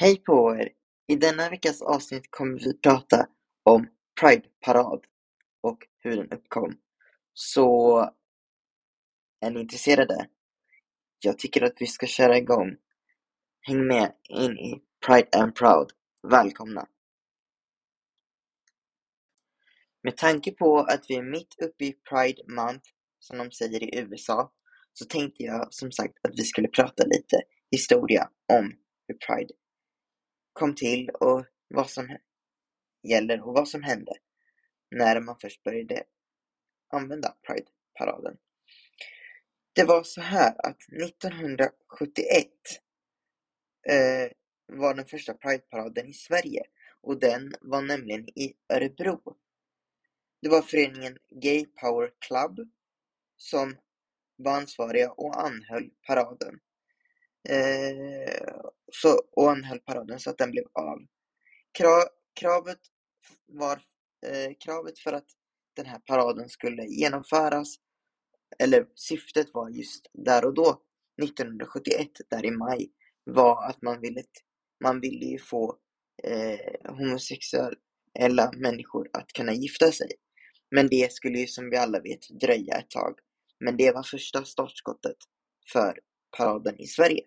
Hej på er! I denna veckas avsnitt kommer vi prata om Pride-parad och hur den uppkom. Så är ni intresserade? Jag tycker att vi ska köra igång. Häng med in i Pride and Proud. Välkomna! Med tanke på att vi är mitt uppe i Pride Month, som de säger i USA, så tänkte jag som sagt att vi skulle prata lite historia om hur Pride kom till och vad som gäller och vad som hände när man först började använda Pride-paraden. Det var så här att 1971 eh, var den första Pride-paraden i Sverige och den var nämligen i Örebro. Det var föreningen Gay Power Club som var ansvariga och anhöll paraden. Eh, så, och anhöll paraden så att den blev av. Krav, kravet, var, eh, kravet för att den här paraden skulle genomföras, eller syftet var just där och då, 1971, där i maj, var att man ville, man ville ju få eh, homosexuella människor att kunna gifta sig. Men det skulle ju som vi alla vet dröja ett tag. Men det var första startskottet för paraden i Sverige.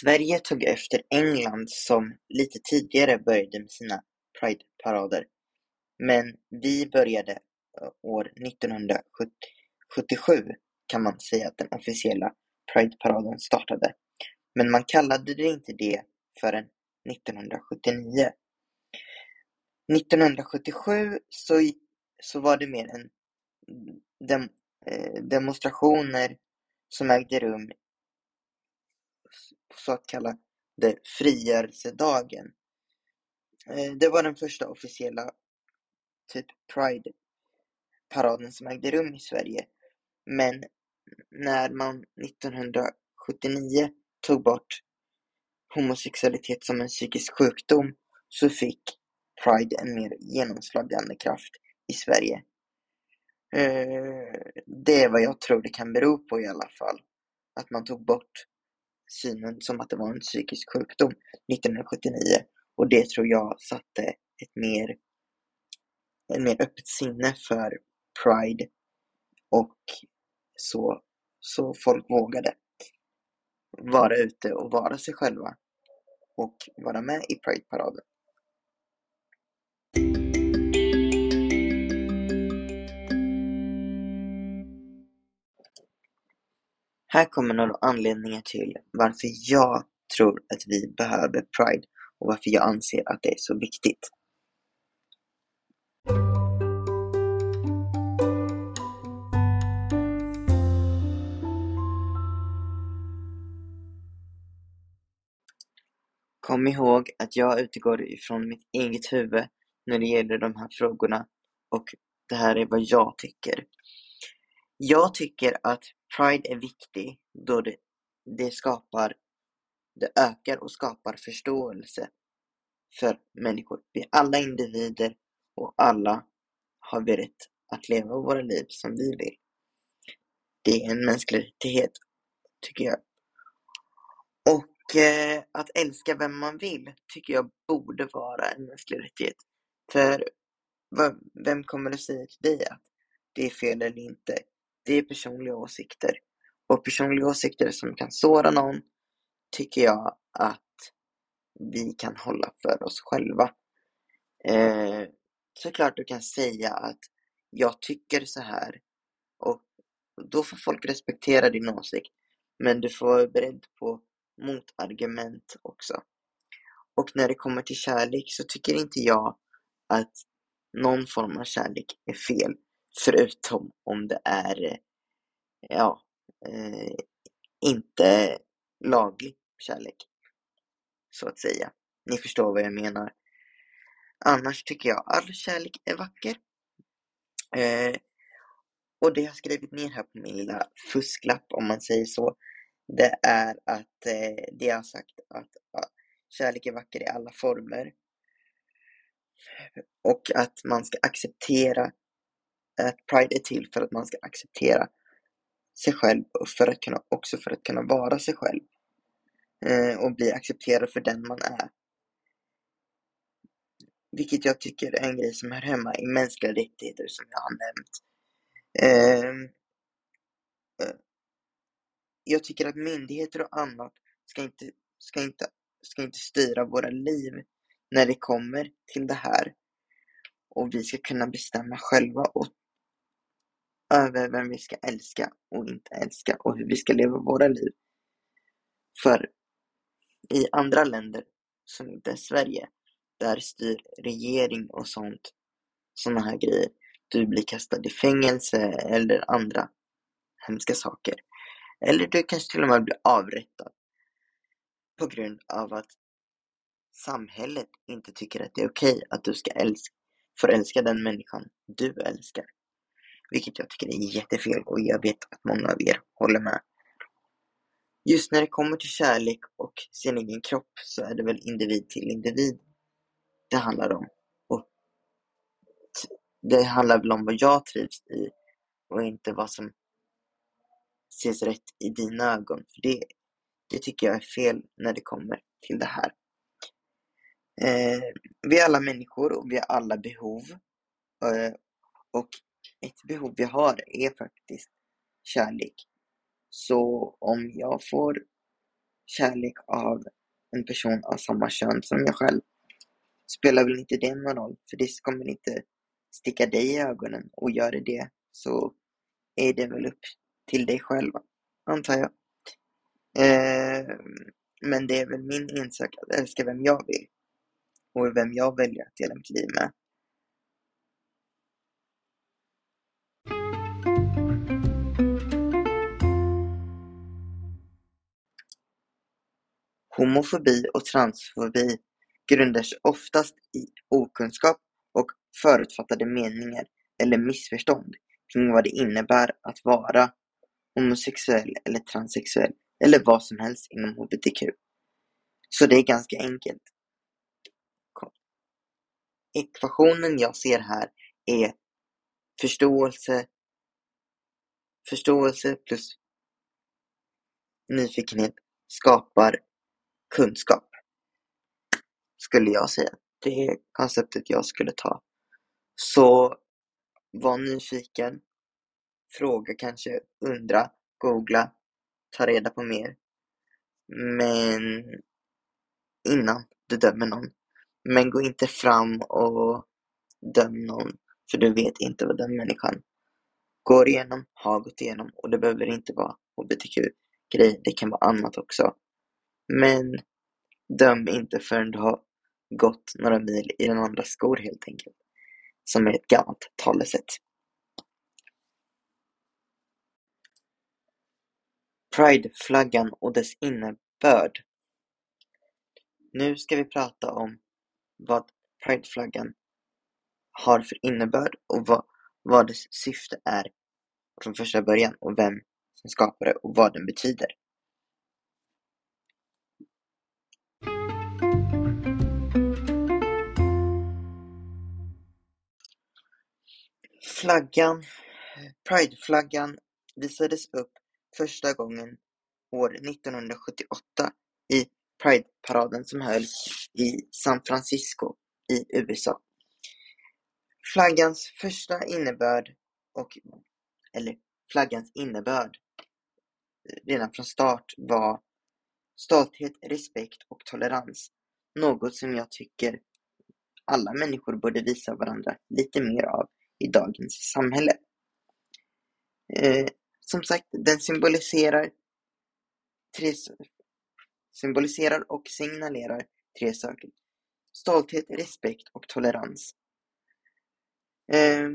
Sverige tog efter England som lite tidigare började med sina Pride-parader. Men vi började eh, år 1977 kan man säga att den officiella Pride-paraden startade. Men man kallade det inte det förrän 1979. 1977 så, så var det mer en dem, eh, demonstrationer som ägde rum på så kallade frigörelsedagen. Eh, det var den första officiella typ Pride-paraden som ägde rum i Sverige. Men när man 1979 tog bort homosexualitet som en psykisk sjukdom så fick Pride en mer genomslagande kraft i Sverige. Eh, det är vad jag tror det kan bero på i alla fall. Att man tog bort synen som att det var en psykisk sjukdom 1979 och det tror jag satte ett mer, ett mer öppet sinne för Pride och så, så folk vågade vara ute och vara sig själva och vara med i Pride-paraden. Här kommer några anledningar till varför jag tror att vi behöver Pride och varför jag anser att det är så viktigt. Kom ihåg att jag utgår ifrån mitt eget huvud när det gäller de här frågorna och det här är vad jag tycker. Jag tycker att Pride är viktig då det, det skapar, det ökar och skapar förståelse för människor. Vi är alla individer och alla har vi rätt att leva våra liv som vi vill. Det är en mänsklig rättighet, tycker jag. Och eh, att älska vem man vill tycker jag borde vara en mänsklig rättighet. För vem kommer att säga till dig att det är fel eller inte? Det är personliga åsikter. Och personliga åsikter som kan såra någon tycker jag att vi kan hålla för oss själva. Eh, såklart du kan säga att jag tycker så här och då får folk respektera din åsikt. Men du får vara beredd på motargument också. Och när det kommer till kärlek så tycker inte jag att någon form av kärlek är fel. Förutom om det är, eh, ja, eh, inte laglig kärlek. Så att säga. Ni förstår vad jag menar. Annars tycker jag all kärlek är vacker. Eh, och det jag skrivit ner här på min lilla fusklapp, om man säger så, det är att eh, det jag har sagt att ja, kärlek är vacker i alla former. Och att man ska acceptera Pride är till för att man ska acceptera sig själv och för att kunna, också för att kunna vara sig själv eh, och bli accepterad för den man är. Vilket jag tycker är en grej som hör hemma i mänskliga rättigheter som jag har nämnt. Eh, eh, jag tycker att myndigheter och annat ska inte, ska inte, ska inte styra våra liv när det kommer till det här. Och vi ska kunna bestämma själva och över vem vi ska älska och inte älska och hur vi ska leva våra liv. För i andra länder som inte är Sverige, där styr regering och sånt, sådana här grejer. Du blir kastad i fängelse eller andra hemska saker. Eller du kanske till och med blir avrättad på grund av att samhället inte tycker att det är okej okay att du ska älska, får älska den människan du älskar. Vilket jag tycker är jättefel och jag vet att många av er håller med. Just när det kommer till kärlek och sin egen kropp så är det väl individ till individ det handlar om. Och det handlar väl om vad jag trivs i och inte vad som ses rätt i dina ögon. För det, det tycker jag är fel när det kommer till det här. Eh, vi är alla människor och vi har alla behov. Eh, och ett behov vi har är faktiskt kärlek. Så om jag får kärlek av en person av samma kön som jag själv spelar väl inte det någon roll, för det kommer inte sticka dig i ögonen och gör det det så är det väl upp till dig själv, antar jag. Eh, men det är väl min insats att älska vem jag vill och vem jag väljer att dela mitt liv med. Homofobi och transfobi grundar sig oftast i okunskap och förutfattade meningar eller missförstånd kring vad det innebär att vara homosexuell eller transsexuell eller vad som helst inom hbtq. Så det är ganska enkelt. Ekvationen jag ser här är förståelse, förståelse plus nyfikenhet skapar kunskap. Skulle jag säga. Det är konceptet jag skulle ta. Så var nyfiken. Fråga kanske, undra, googla, ta reda på mer. Men innan du dömer någon. Men gå inte fram och döm någon, för du vet inte vad den människan går igenom, har gått igenom och det behöver inte vara hbtq-grej, det kan vara annat också. Men döm inte förrän du har gått några mil i den andra skor helt enkelt. Som är ett gammalt talesätt. Prideflaggan och dess innebörd. Nu ska vi prata om vad prideflaggan har för innebörd och vad, vad dess syfte är från första början och vem som skapar det och vad den betyder. Flaggan, prideflaggan visades upp första gången år 1978 i prideparaden som hölls i San Francisco i USA. Flaggans första innebörd och, eller flaggans innebörd eh, redan från start var stolthet, respekt och tolerans. Något som jag tycker alla människor borde visa varandra lite mer av i dagens samhälle. Eh, som sagt, den symboliserar, tre, symboliserar och signalerar tre saker. Stolthet, respekt och tolerans. Eh,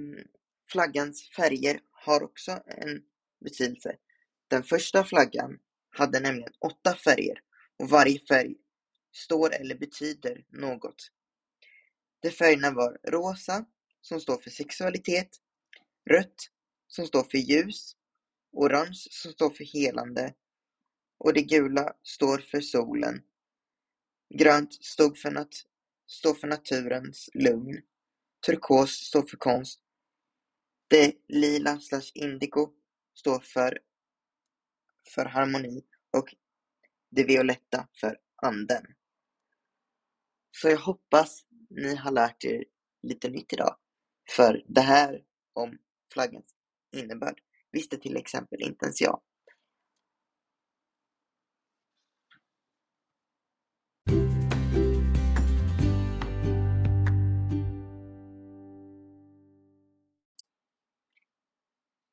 flaggans färger har också en betydelse. Den första flaggan hade nämligen åtta färger och varje färg står eller betyder något. De färgerna var rosa, som står för sexualitet, rött som står för ljus, orange som står för helande och det gula står för solen. Grönt stod för nat står för naturens lugn. Turkos står för konst. Det lila slash indigo står för för harmoni och det violetta för anden. Så jag hoppas ni har lärt er lite nytt idag. För det här om flaggans innebörd visste till exempel inte ens jag.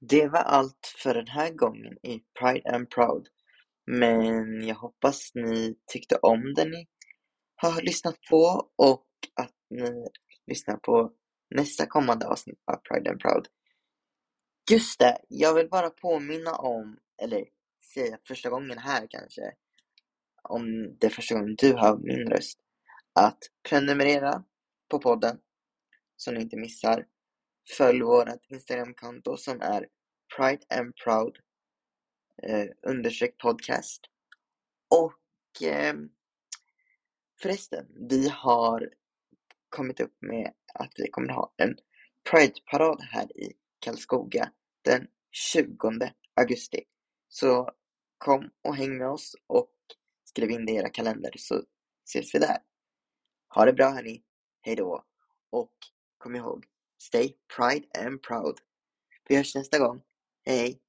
Det var allt för den här gången i Pride and Proud. Men jag hoppas ni tyckte om det ni har lyssnat på och att ni lyssnar på nästa kommande avsnitt av Pride and Proud. Just det, jag vill bara påminna om, eller säga första gången här kanske, om det är första gången du hör min röst, att prenumerera på podden så ni inte missar. Följ vårt Instagramkonto som är Pride and Proud eh, understreck podcast. Och eh, förresten, vi har kommit upp med att vi kommer ha en Pride-parad här i Karlskoga den 20 augusti. Så kom och häng med oss och skriv in det i era kalender så ses vi där. Ha det bra hörni. Hejdå. Och kom ihåg, stay pride and proud. Vi hörs nästa gång. Hej!